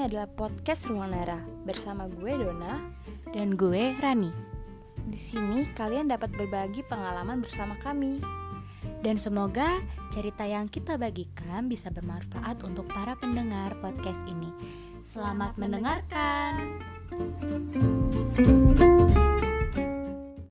Adalah podcast Ruang Nara bersama gue Dona dan gue Rani. Di sini kalian dapat berbagi pengalaman bersama kami. Dan semoga cerita yang kita bagikan bisa bermanfaat untuk para pendengar podcast ini. Selamat, Selamat mendengarkan. mendengarkan.